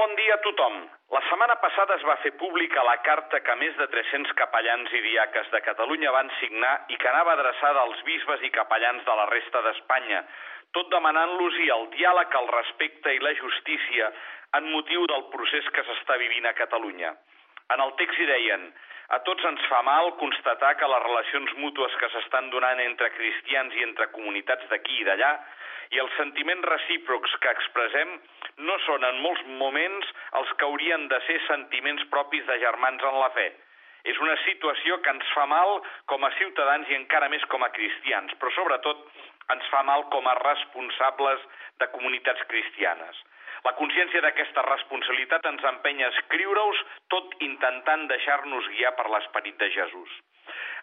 bon dia a tothom. La setmana passada es va fer pública la carta que més de 300 capellans i diaques de Catalunya van signar i que anava adreçada als bisbes i capellans de la resta d'Espanya, tot demanant-los-hi el diàleg, el respecte i la justícia en motiu del procés que s'està vivint a Catalunya. En el text hi deien a tots ens fa mal constatar que les relacions mútues que s'estan donant entre cristians i entre comunitats d'aquí i d'allà i els sentiments recíprocs que expressem no són en molts moments els que haurien de ser sentiments propis de germans en la fe. És una situació que ens fa mal com a ciutadans i encara més com a cristians, però sobretot ens fa mal com a responsables de comunitats cristianes. La consciència d'aquesta responsabilitat ens empenya a escriure-us tot intentant deixar-nos guiar per l'esperit de Jesús.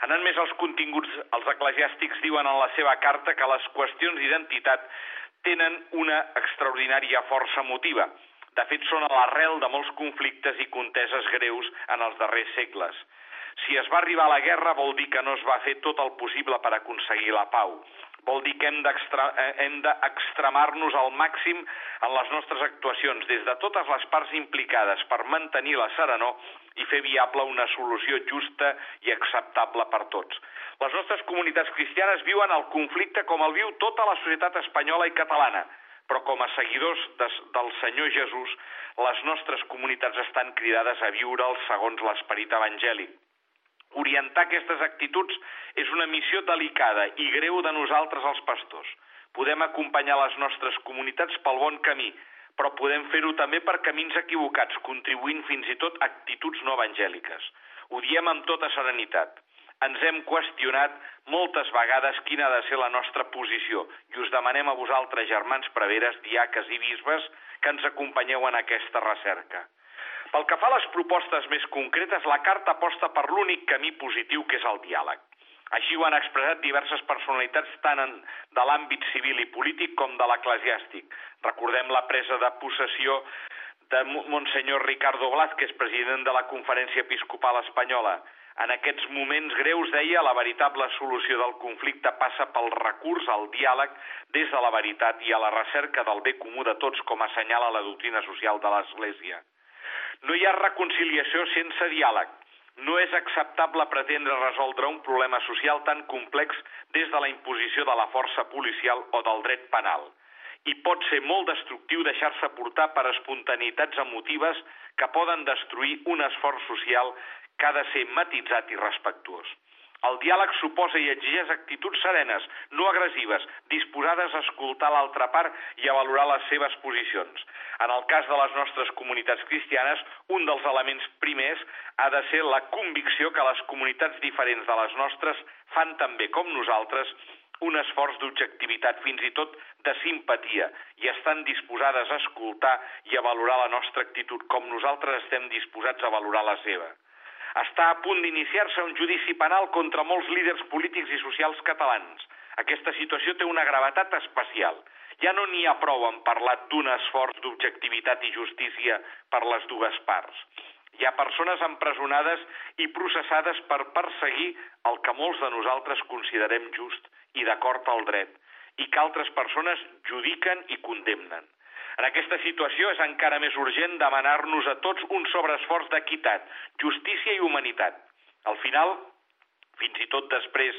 Anant més als continguts, els eclesiàstics diuen en la seva carta que les qüestions d'identitat tenen una extraordinària força motiva. De fet, són a l'arrel de molts conflictes i conteses greus en els darrers segles. Si es va arribar a la guerra vol dir que no es va fer tot el possible per aconseguir la pau vol dir que hem d'extremar-nos al màxim en les nostres actuacions, des de totes les parts implicades, per mantenir la serenor i fer viable una solució justa i acceptable per tots. Les nostres comunitats cristianes viuen el conflicte com el viu tota la societat espanyola i catalana, però com a seguidors des, del Senyor Jesús, les nostres comunitats estan cridades a viure'l segons l'esperit evangèlic Orientar aquestes actituds és una missió delicada i greu de nosaltres els pastors. Podem acompanyar les nostres comunitats pel bon camí, però podem fer-ho també per camins equivocats, contribuint fins i tot a actituds no evangèliques. Ho diem amb tota serenitat. Ens hem qüestionat moltes vegades quina ha de ser la nostra posició i us demanem a vosaltres, germans preveres, diaques i bisbes, que ens acompanyeu en aquesta recerca. Pel que fa a les propostes més concretes, la carta aposta per l'únic camí positiu que és el diàleg. Així ho han expressat diverses personalitats tant en, de l'àmbit civil i polític com de l'eclesiàstic. Recordem la presa de possessió de Monsenyor Ricardo Blázquez, president de la Conferència Episcopal Espanyola. En aquests moments greus, deia, la veritable solució del conflicte passa pel recurs al diàleg des de la veritat i a la recerca del bé comú de tots, com assenyala la doctrina social de l'Església. No hi ha reconciliació sense diàleg. No és acceptable pretendre resoldre un problema social tan complex des de la imposició de la força policial o del dret penal. I pot ser molt destructiu deixar-se portar per espontaneïtats emotives que poden destruir un esforç social que ha de ser matitzat i respectuós. El diàleg suposa i exigeix actituds serenes, no agressives, disposades a escoltar l'altra part i a valorar les seves posicions. En el cas de les nostres comunitats cristianes, un dels elements primers ha de ser la convicció que les comunitats diferents de les nostres fan també com nosaltres un esforç d'objectivitat, fins i tot de simpatia, i estan disposades a escoltar i a valorar la nostra actitud com nosaltres estem disposats a valorar la seva està a punt d'iniciar-se un judici penal contra molts líders polítics i socials catalans. Aquesta situació té una gravetat especial. Ja no n'hi ha prou en parlar d'un esforç d'objectivitat i justícia per les dues parts. Hi ha persones empresonades i processades per perseguir el que molts de nosaltres considerem just i d'acord al dret, i que altres persones judiquen i condemnen. En aquesta situació és encara més urgent demanar-nos a tots un sobreesforç d'equitat, justícia i humanitat. Al final, fins i tot després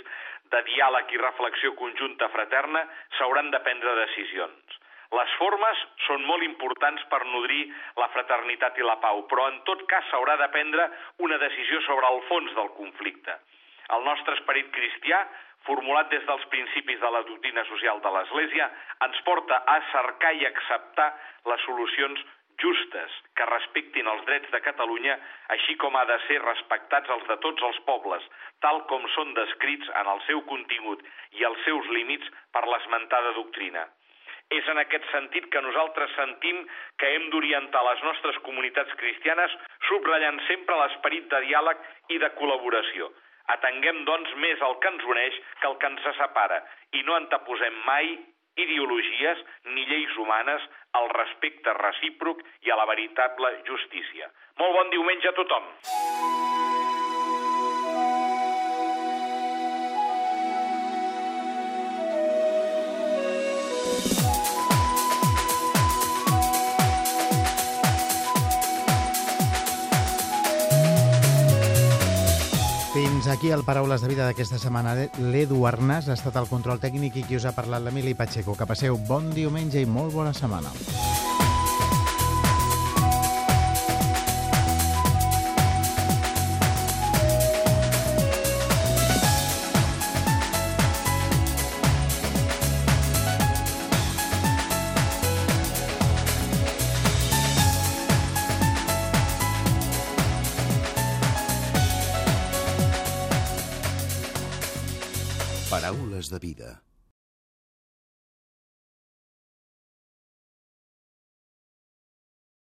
de diàleg i reflexió conjunta fraterna, s'hauran de prendre decisions. Les formes són molt importants per nodrir la fraternitat i la pau, però en tot cas s'haurà de prendre una decisió sobre el fons del conflicte. El nostre esperit cristià formulat des dels principis de la doctrina social de l'Església, ens porta a cercar i acceptar les solucions justes que respectin els drets de Catalunya, així com ha de ser respectats els de tots els pobles, tal com són descrits en el seu contingut i els seus límits per l'esmentada doctrina. És en aquest sentit que nosaltres sentim que hem d'orientar les nostres comunitats cristianes subratllant sempre l'esperit de diàleg i de col·laboració, Atenguem, doncs, més el que ens uneix que el que ens separa i no anteposem mai ideologies ni lleis humanes al respecte recíproc i a la veritable justícia. Molt bon diumenge a tothom! Fins aquí el Paraules de Vida d'aquesta setmana. L'Edu Arnàs ha estat el control tècnic i qui us ha parlat l'Emili Pacheco. Que passeu bon diumenge i molt bona setmana. Paraules de vida.